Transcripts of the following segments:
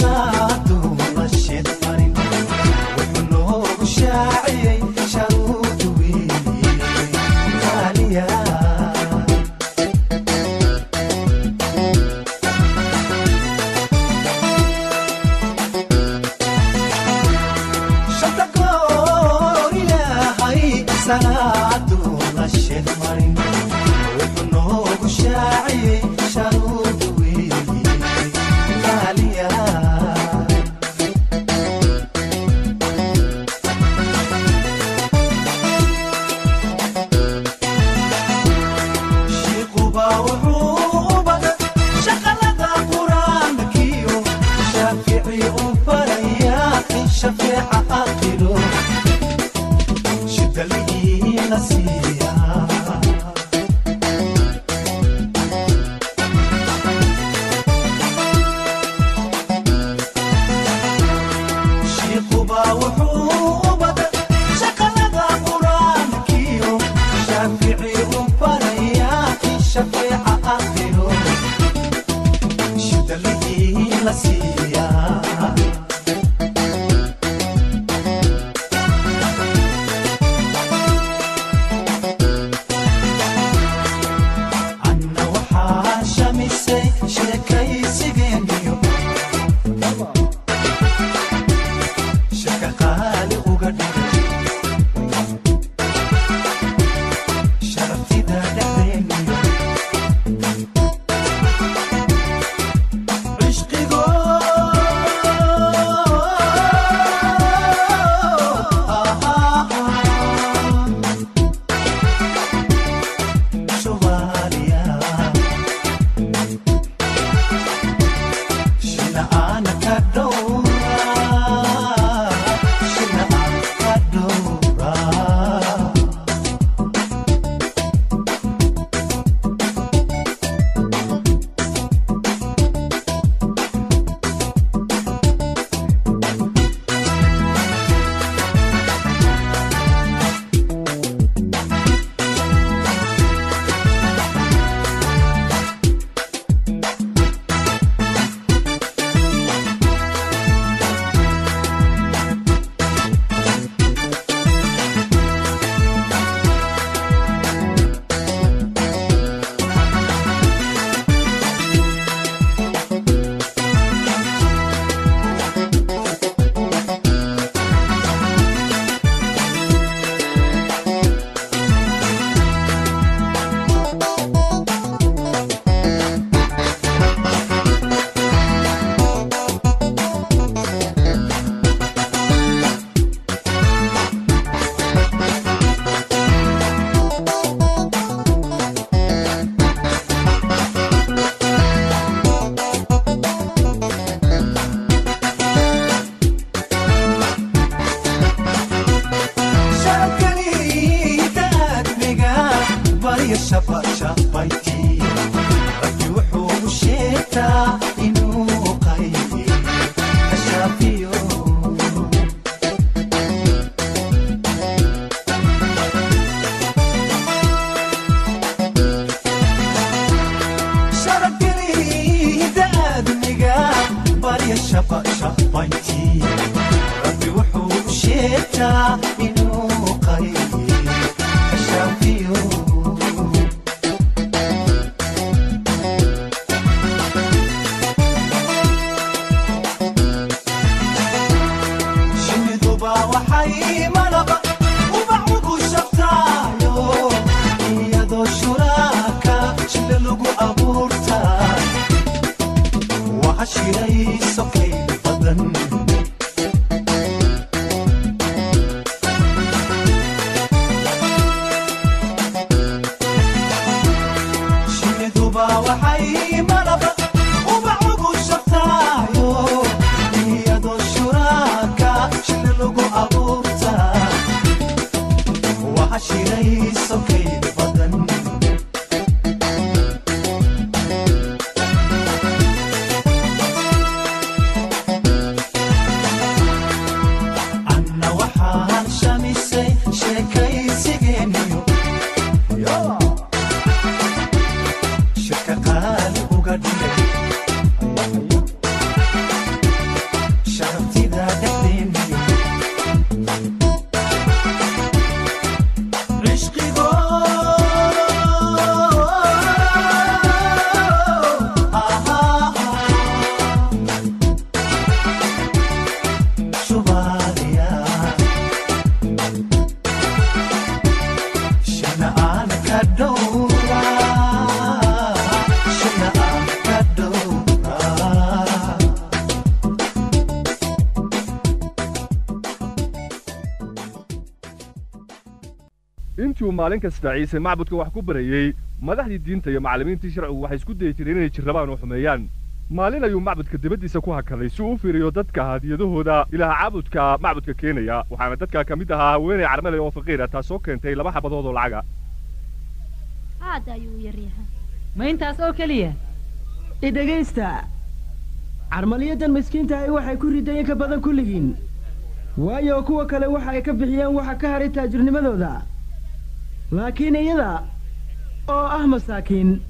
sana. Shaqashabayntii rabbi wuxuu sheegtaa intii uu maalin kasta ciise macbudka wax ku barayey madaxdii diinta iyo macallimiintii sharcigu waxay isku dayi jireen inay jirrabaan oo xumeeyaan. Maalin ayuu macbudka dibaddiisa ku hakaday si uu u fiiriyo dadka hadiyadahooda ilaah caabudka macbudka keenaya waxaana dadka ka mid ahaa haweenay carmale oo faqiira taasoo keentay laba xabadood oo lacaga. Aad ayuu yaryahay ma intaas oo keliya? Idhegaysta carmaliyadan miskiintahay waxay ku rideen ka badan kulligiin waayo kuwa kale waxa ay ka bixiyeen waxa ka haray taajirnimadooda laakiin iyada oo ah masaakiin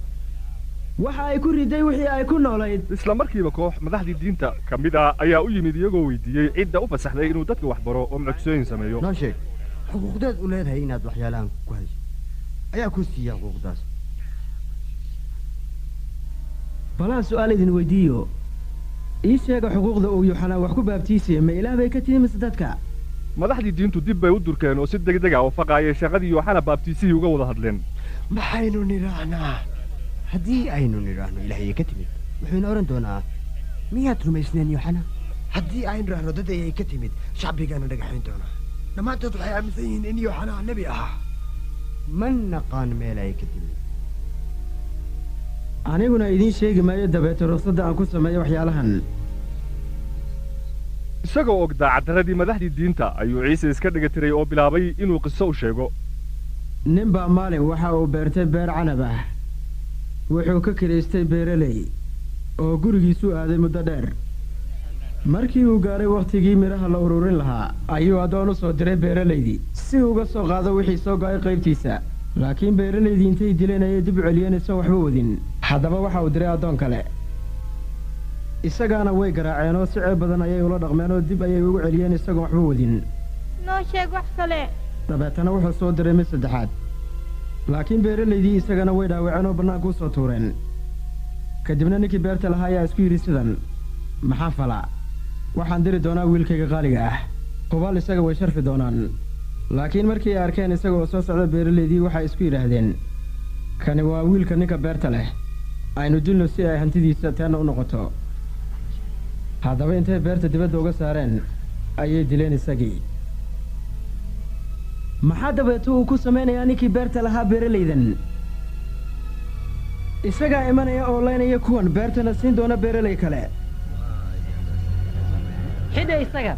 waxa ay ku riday wixii ay ku noolayd. Isla markiiba koox madaxdii diinta ka mid ah ayaa u yimid iyagoo weydiiyey cidda u fasaxday inuu dadka wax baro oo mucjisooyin sameeyo. Noo sheeg xuquuqdeed u leedahay inaad waxyaalahan ku hadasho ayaa kuu siiya xuquuqdaas. Balaan su'aal idin weydiiyo ii sheega xuquuqda uu yuxanaa wax ku baabtiisaya ma ilaah bay ka timi mise dadka madaxdii diintu dib bay u durkeen oo si degdeg ah oo faqaayay shaqadii yooxana baabtiisihii uga wada hadleen. Maxaynu nidhaahnaa? Haddii aynu nidhaahno ilaahayay ka timid wuxuuna odhan doonaa miyaad rumaysneen yoxana? Haddii aynu idhaahno dad ayay ka timid shacbigaana dhagaxayn doonaa. Dhammaantood waxay aaminsan yihiin in yoxanaa nebi ahaa. Ma naqaan meel ay ka timid. Aniguna idiin sheegi maayo dabeete ruqsadda aan ku sameeyo waxyaalahan isagoo og daacaddaradii madaxdii diinta ayuu ciise iska dhiga tiray oo bilaabay inuu qiso u sheego. Nin baa maalin waxa uu beertay beer canab ah. Wuxuu ka kiraystay beeraley oo gurigiisuu aaday muddo dheer. Markii uu gaadhay wakhtigii midhaha la ururin lahaa ayuu addoon u soo diray beeralaydii si uga soo qaado wixii soo go'ay qaybtiisa. Laakiin beeralaydii intay dileen ayay dib u celiyeen isagoo waxba wadin. Haddaba waxa uu diray addoon kale isagaana way garaaceen oo si ceeb badan ayay ula dhaqmeen oo dib ayay ugu celiyeen isagoon waxba wadin. Noo sheeg wax kale. Dabeetana wuxuu soo diray mid saddexaad. Laakiin beeralaydii isagana way dhaawaceen oo bannaanka u soo tuureen. Kadibna ninkii beerta lahaa ayaa isku yidhi sidan maxaan falaa waxaan diri doonaa wiilkayga qaaliga ah. Hubaal isaga way sharfi doonaan. Laakiin markii ay arkeen isaga oo soo socda beeralaydii waxay isku yidhaahdeen kani waa wiilka ninka beerta leh. Aynu dilno si ay hantidiisa teenna u noqoto haddaba intay beerta dibadda uga saareen ayay dileen isagii. Maxaa dabeeto uu ku samaynayaa ninkii beerta lahaa beeralaydan isagaa imanaya oo laynaya kuwan beertana siin doona beeralay kale. Xidha isaga.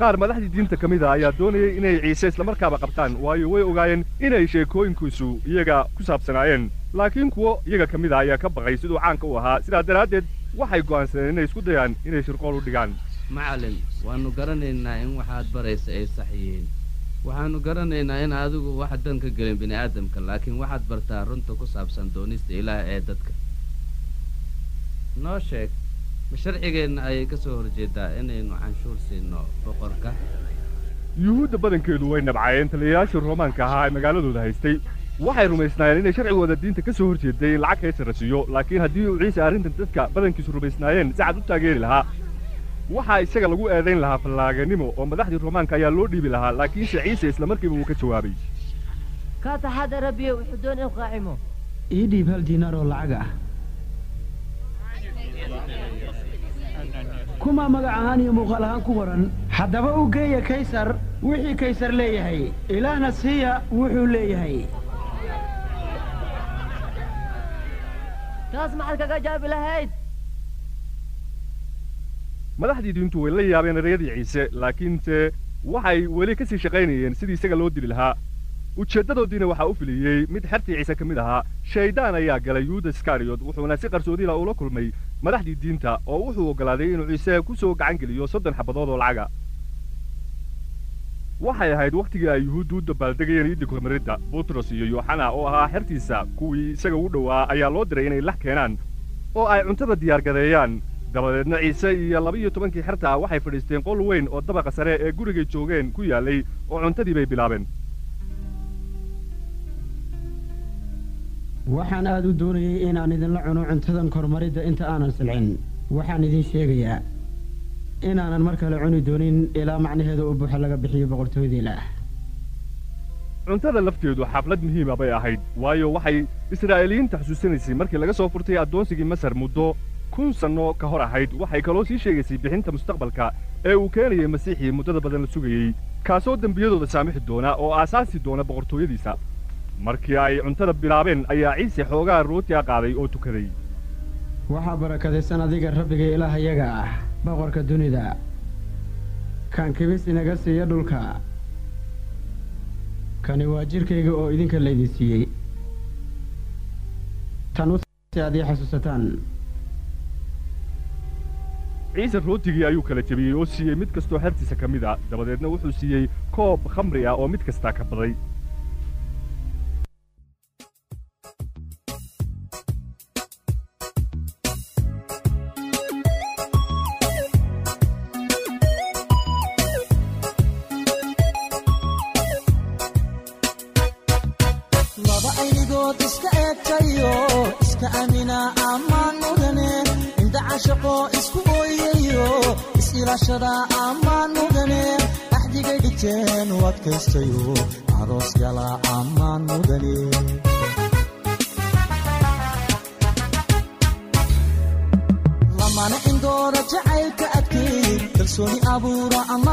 Qaar madaxdii diinta ka mid a ayaa doonayay inay ciise islamarkaaba qabtaan waayo way ogaayeen inay sheekooyinkiisu iyaga ku saabsanaayeen. Laakiin kuwo iyaga ka mid a ayaa ka baqay siduu caanka u ahaa. Sidaa daraaddeed waxay go'aansadeen inay isku dayaan inay shirqool u dhigaan. Macallin waannu garanaynaa in waxaad baraysa ay sax yihiin. Waxaannu garanaynaa in adigu wax dan ka gelin bini'aadamka laakiin waxaad bartaa runta ku saabsan doonista ilaah ee dadka. Noo sheeg ma sharcigeenna ayay ka soo horjeedaa inaynu canshuur siino boqorka? Yuhuudda badankeedu way nabcayeen taliyayaashii roomaanka ahaa ee magaaladooda haystay waxay rumaysnaayeen inay sharcigooda diinta ka soo horjeeday in lacag kaysara siiyo laakiin haddii uu ciise arrintan dadka badankiisu rumaysnaayeen si cad u taageeri lahaa. Waxaa isaga lagu eedayn lahaa fallaaganimo oo madaxdii roomaanka ayaa loo dhiibi lahaa laakiinse ciise islamarkiiba uu ka jawaabay. Ka taxadara biyo wuxuu doon inuu qaacimo. Ii dhiib hal diinaar oo lacag ah. Kuma magac ahaan iyo muuqaal ahaan ku qoran haddaba u geeya kaysar wixii kaysar leeyahay. Ilaahna siiya wuxuu leeyahay taas maxaad jaabi lahayd? Madaxdii diintu way la yaabeen ereyadii ciise laakiinse waxay weli ka sii shaqaynayeen sidii isaga loo dili lahaa. Ujeeddadoodiina waxaa u filiyey mid xertii ciise ka mid ahaa shaydaan ayaa galay yuuda iskariyot wuxuuna si qarsoodiila ula kulmay madaxdii diinta oo wuxuu oggolaaday inuu ciise ku soo gacan geliyo soddon xabadood oo lacaga waxay ahayd wakhtigii ay yuhuuddu u dabaaldegayeen iiddi kormaridda butros iyo yooxana oo ahaa xertiisa kuwii isaga u dhowaa ayaa loo diray inay lax keenaan oo ay cuntada diyaargareeyaan dabadeedna ciise iyo laba-iyo tobankii xerta waxay fadhiisteen qol weyn oo dabaqa sare ee gurigay joogeen ku yaallay oo cuntadii bay bilaabeen. Waxaan aad u doonayey inaan idinla cuno cuntadan kormaridda inta aanan silcin waxaan idin sheegayaa inaanan mar kale cuni doonin ilaa macnaheeda u buuxa laga bixiyo boqortooydii ilaah cuntada lafteedu xaflad muhiima bay ahayd waayo waxay israa'iiliyiinta xusuusanaysay markii laga soo furtay addoonsigii masar muddo kun sanno ka hor ahayd. Waxay kaloo sii sheegaysay bixinta mustaqbalka ee uu keenayay masiixii muddada badan la sugayey kaasoo dembiyadooda saamixi doona oo aasaasi doona boqortooyadiisa. Markii ay cuntada bilaabeen ayaa ciise xoogaa rootiga qaaday oo tukaday. Waxaa barakadaysan adiga rabbiga ilaahayaga ah boqorka dunida. Kan kibis inaga siiya dhulka. Kani waa jidhkayga oo idinka laydin siiyey tan u si aad ii xasuusataan. Ciise rootigii ayuu kala jebiyey oo siiyey mid kastoo xertiisa ka mid a dabadeedna wuxuu siiyey koob khamri ah oo mid kastaa ka baday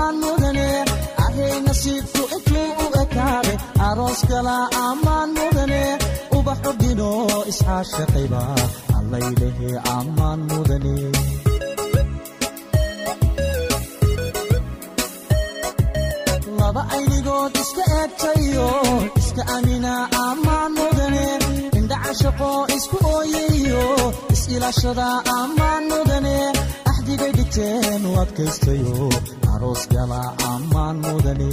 ammaan mudane ahay nasiibku intuu u ekaade aroos gala ammaan mudane ubaxu dhino isxaashaqayba allaylehe ammaan mudane laba aynigood iska eegtayo iska amina ammaan mudane indha cashaqo isku ooyayo is-ilaashada ammaan mudane axdigay dhigteen u adkaystayo aroos gala ammaan mudane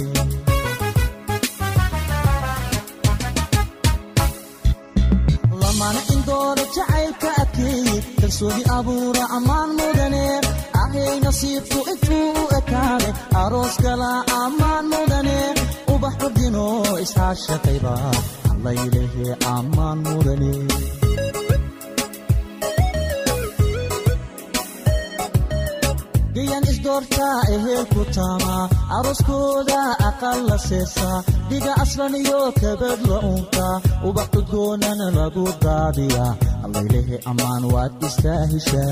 lamana indoora jacaylka adkeey kalsooni abuura ammaan mudane ahay nasiibku intuu u ekaade aroos gala ammaan mudane ubax ordino isxaashaqayba allaylehe ammaan mudane gayan isdoortaa eheel ku taama arooskooda aqal la seesaa dhiga aslan iyo kabad la unka ubax lagu daadiya allaylehe ammaan waad istaahishaa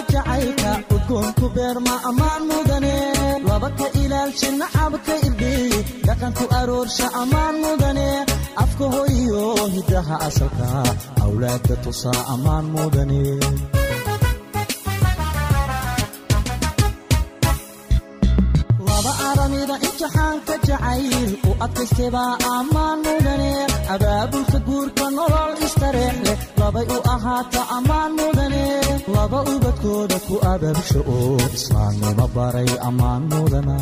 jacaylka udgoonku beerma ammaan mudane. Laba ka ilaalsha nacabka irdhiy dhaqanku aroorsha ammaan mudane. Afka hoyo hiddaha asalka awlaadda tusaa ammaan mudane imtixaanka jacayl u adkaystebaa ammaan mudane abaabulka guurka nolol istareex leh labay u ahaata ammaan mudane laba ubadkooda ku ababsha oo islaamnimo baray ammaan mudana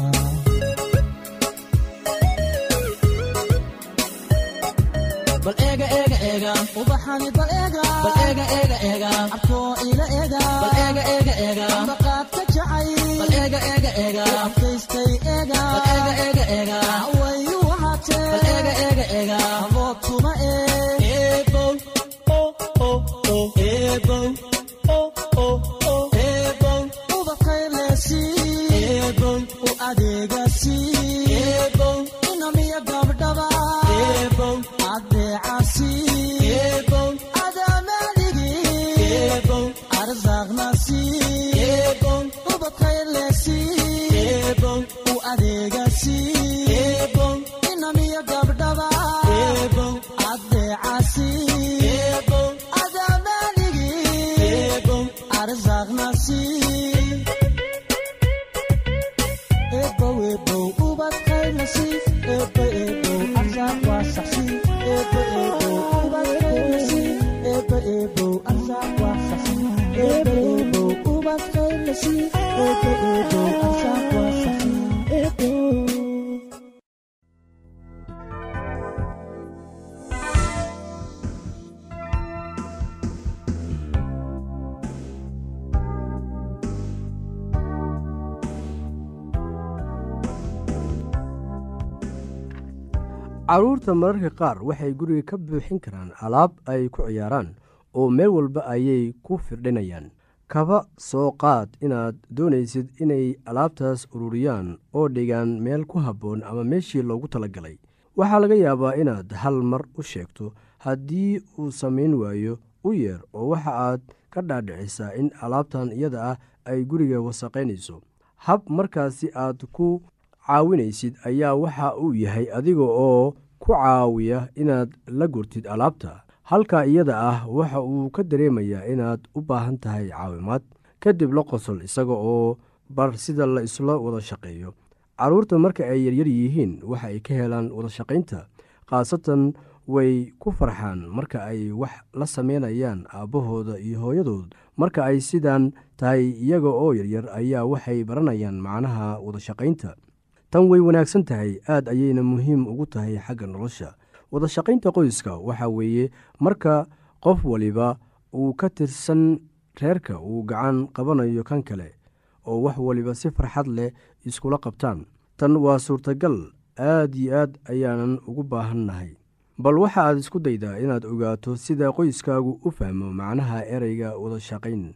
bal eega eega eega ubaxani bal eega bal eega eega eega abkoo ila eega bal eega eega eega ambaqaadka jacay bal eega eega eega adkaystay eega carruurta mararka qaar waxay guriga ka buuxin karaan alaab ay ku ciyaaraan oo meel walba ayay ku firdhinayaan kaba soo qaad inaad doonaysid inay alaabtaas ururiyaan oo dhigaan meel ku habboon ama meeshii loogu talagalay. Waxaa laga yaabaa inaad hal mar u sheegto haddii uu samayn waayo u yeer oo waxa aad ka dhaadhicisaa in alaabtan iyada ah ay guriga wasaqaynayso hab markaasi aad ku caawinaysid ayaa waxa uu yahay adiga oo ku caawiya inaad la gurtid alaabta halka iyada ah waxa uu ka dareemayaa inaad u baahan tahay caawimaad kadib la qosol isaga oo bar sida la isla wada shaqeeyo. Carruurta marka ay yaryar yihiin waxa ay ka helaan wada shaqaynta khaasatan way ku farxaan marka ay wax la sameynayaan aabbahooda iyo hooyadood. Marka ay sidaan tahay iyaga oo yaryar ayaa waxay baranayaan macnaha wada shaqaynta tan way wanaagsan tahay aad ayayna muhiim ugu tahay xagga nolosha wada shaqaynta qoyska waxaa weeye marka qof waliba uu ka tirsan reerka uu gacan qabanayo kan kale oo wax waliba si farxad leh iskula qabtaan tan waa suurtagal aad iyo aad ayaanan ugu baahannahay. Bal waxa aad isku daydaa inaad ogaato sida qoyskaagu u fahmo macnaha ereyga wada shaqayn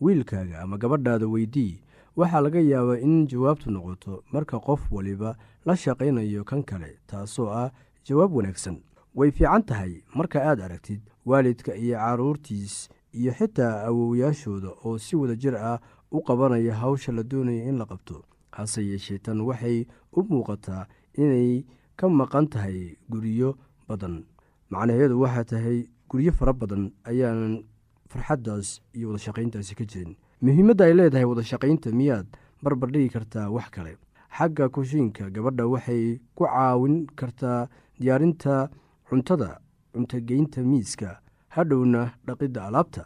wiilkaaga ama gabadhaada weydii. Waxaa laga yaabaa in jawaabtu noqoto marka qof waliba la shaqaynayo kan kale taasoo ah jawaab wanaagsan. Way fiican tahay marka aad aragtid waalidka iyo carruurtiis iyo xitaa awowyaashooda oo si wada jir ah u qabanaya hawsha la doonaya in la qabto. Hase yeeshee tan waxay u muuqataa inay ka maqan tahay guryo badan. Macnaheedu waxaa tahay guryo fara badan ayaanan farxaddaas iyo wada shaqayntaasi ka jirin. Muhiimadda ay leedahay wada shaqaynta miyaad barbar dhigi kartaa wax kale. Xagga kushiinka gabadha waxay ku caawin kartaa diyaarinta cuntada cuntogeynta miiska hadhowna dhaqidda alaabta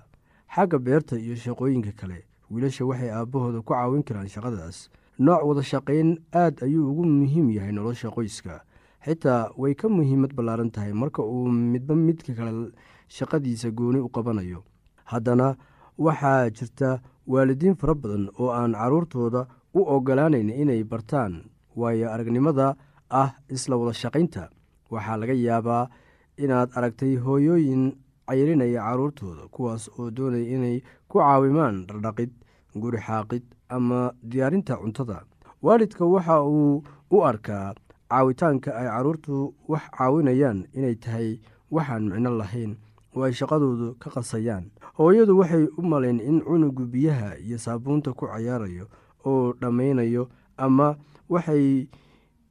xagga beerta iyo shaqooyinka kale. Wiilasha waxay aabbahooda ku caawin karaan shaqadaas. Nooc wada shaqayn aad ayuu ugu muhiim yahay nolosha qoyska. Xitaa way ka muhiimad ballaaran tahay marka uu midba midka kale shaqadiisa gooni u qabanayo. Haddana waxaa jirta waalidiin fara badan oo aan carruurtooda u ogolaanayn inay bartaan waayo aragnimada ah isla wada shaqaynta waxaa laga yaabaa inaad aragtay hooyooyin cayrinaya carruurtooda kuwaas oo doonaya inay ku caawimaan dhardhaqid guri xaaqid ama diyaarinta cuntada. Waalidka waxa uu u arkaa caawitaanka ay carruurtu wax caawinayaan inay tahay waxaan micno lahayn oo ay shaqadoodu ka qasayaan. Hooyadu waxay u malayn in cunugu biyaha iyo saabuunta ku cayaarayo oo dhammaynayo ama waxay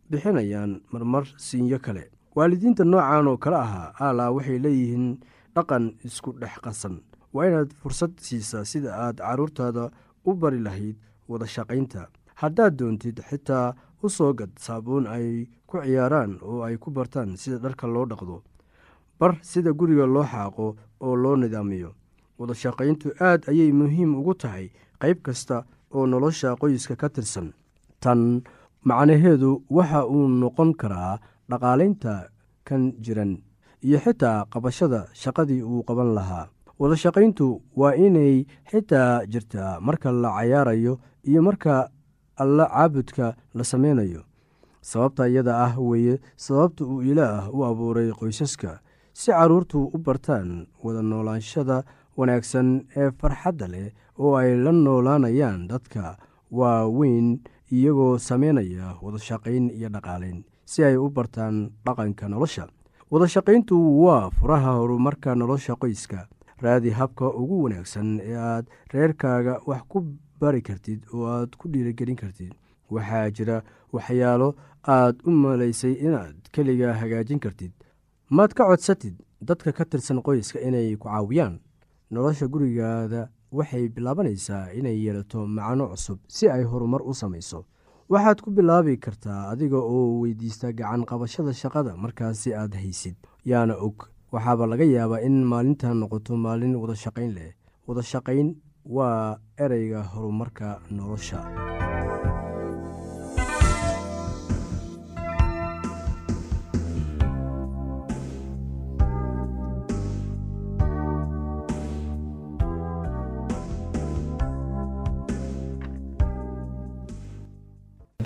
bixinayaan marmar siinyo kale waalidiinta noocan oo kale ahaa aalaa waxay leeyihiin dhaqan isku dhex qasan. Waa inaad fursad siisaa sida aad carruurtaada u bari lahayd wada shaqaynta. Haddaad doontid xitaa u soo gad saabuun ay ku ciyaaraan oo ay ku bartaan sida dharka loo dhaqdo. Bar sida guriga loo xaaqo oo loo nidaamiyo. Wada shaqayntu aad ayay muhiim ugu tahay qayb kasta oo nolosha qoyska ka tirsan. Tan macnaheedu waxa uu noqon karaa dhaqaalaynta kan jiran iyo xitaa qabashada shaqadii uu qaban lahaa. Wada shaqayntu waa inay xitaa jirtaa marka la cayaarayo iyo marka alla caabudka la sameynayo. Sababta iyada ah weeye sababta uu ilaah u abuuray qoysaska si carruurtu u bartaan wada noolaanshada wanaagsan ee farxadda leh oo ay la noolaanayaan dadka waaweyn iyagoo sameynaya wada shaqayn iyo dhaqaalayn si ay u bartaan dhaqanka nolosha. Wada shaqayntu waa furaha horumarka nolosha qoyska. Raadi habka ugu wanaagsan ee aad reerkaaga wax ku bari kartid oo aad ku dhiirigelin kartid. Waxaa jira waxyaalo aad u malaysay inaad keliga hagaajin kartid. Maad ka codsatid dadka ka tirsan qoyska inay ku caawiyaan. Nolosha gurigaada waxay bilaabanaysaa inay yeelato macno cusub si ay horumar u samayso waxaad ku bilaabi kartaa adiga oo weydiista gacan qabashada shaqada markaasi aad haysid. Yaana og waxaaba laga yaabaa in maalinta noqoto maalin wada shaqayn leh. Wada shaqayn waa ereyga horumarka nolosha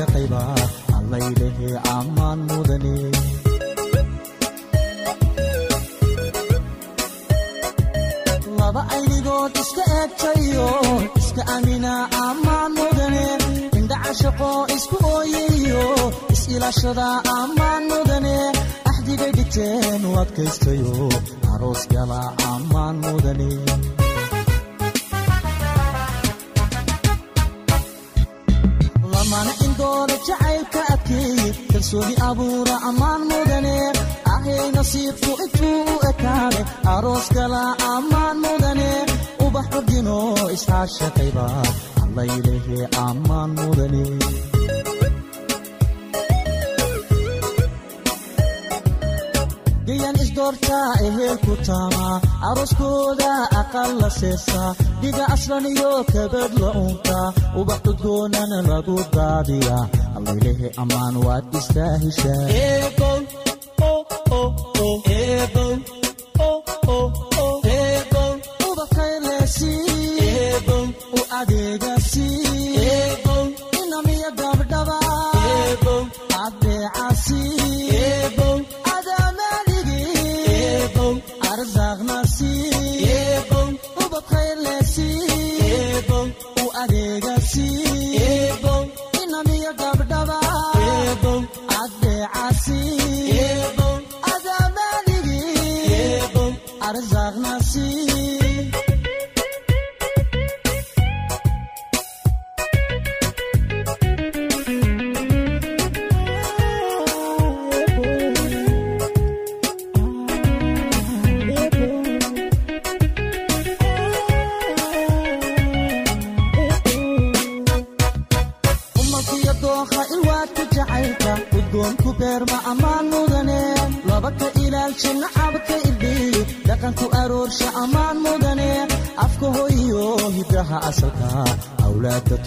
iscaashaqayba allaylehe ammaan mudane laba aynigood iska eegtayo iska amina ammaan mudane indha cashaqo isku ooyayo is-ilaashada ammaan mudane axdigay dhigteen u adkaystayo aroos gala ammaan mudane kalsooni abuura ammaan mudane ahay nasiibku intuu u ekaade aroos gala ammaan mudane ubax ordino iscaashaqayba allaylehe ammaan mudane gayan isdoortaa ehelku taamaa arooskooda aqal la seesaa dhiga aslan iyo kabad la unkaa ubax udgoonana lagu daadiyaa allaylehe ammaan waad istaahishaa ubakaylesi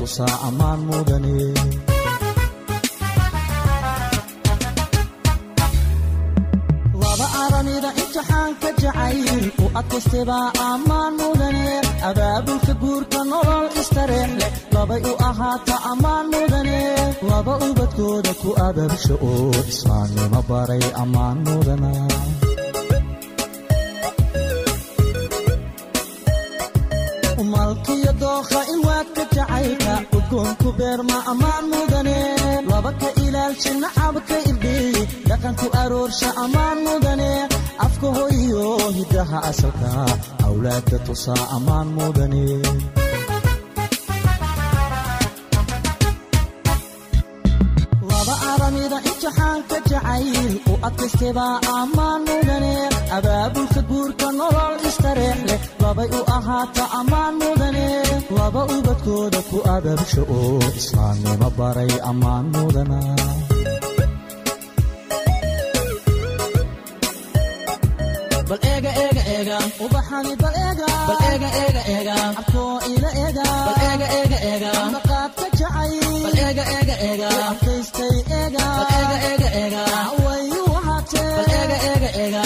tusaa ammaan mudane laba aranida imtixaanka jacayl u adkaystebaa ammaan ubadkooda ku ababsha oo islaamnimo baray ammaan mudana udgoonku beerma ammaan mudane. Laba ka ilaalsha nacabka irdhiyi dhaqanku aroorsha ammaan mudane. Afka hoyiyo hidaha asalka awlaadda tusaa ammaan mudane imtixaanka jacayl u adkaystebaa ammaan mudane abaabulka guurka nolol istareex leh labay u ahaata ammaan mudane laba ubadkooda ku ababsha oo islaamnimo baray ammaan mudana bal eega eega eega ubaxani bal eega bal eega eega eega abkoo ila eega bal eega eega eega maqaadka jacay bal eega eega eega abkaystay eega bal eega eega eega way u ahaatee bal eega eega eega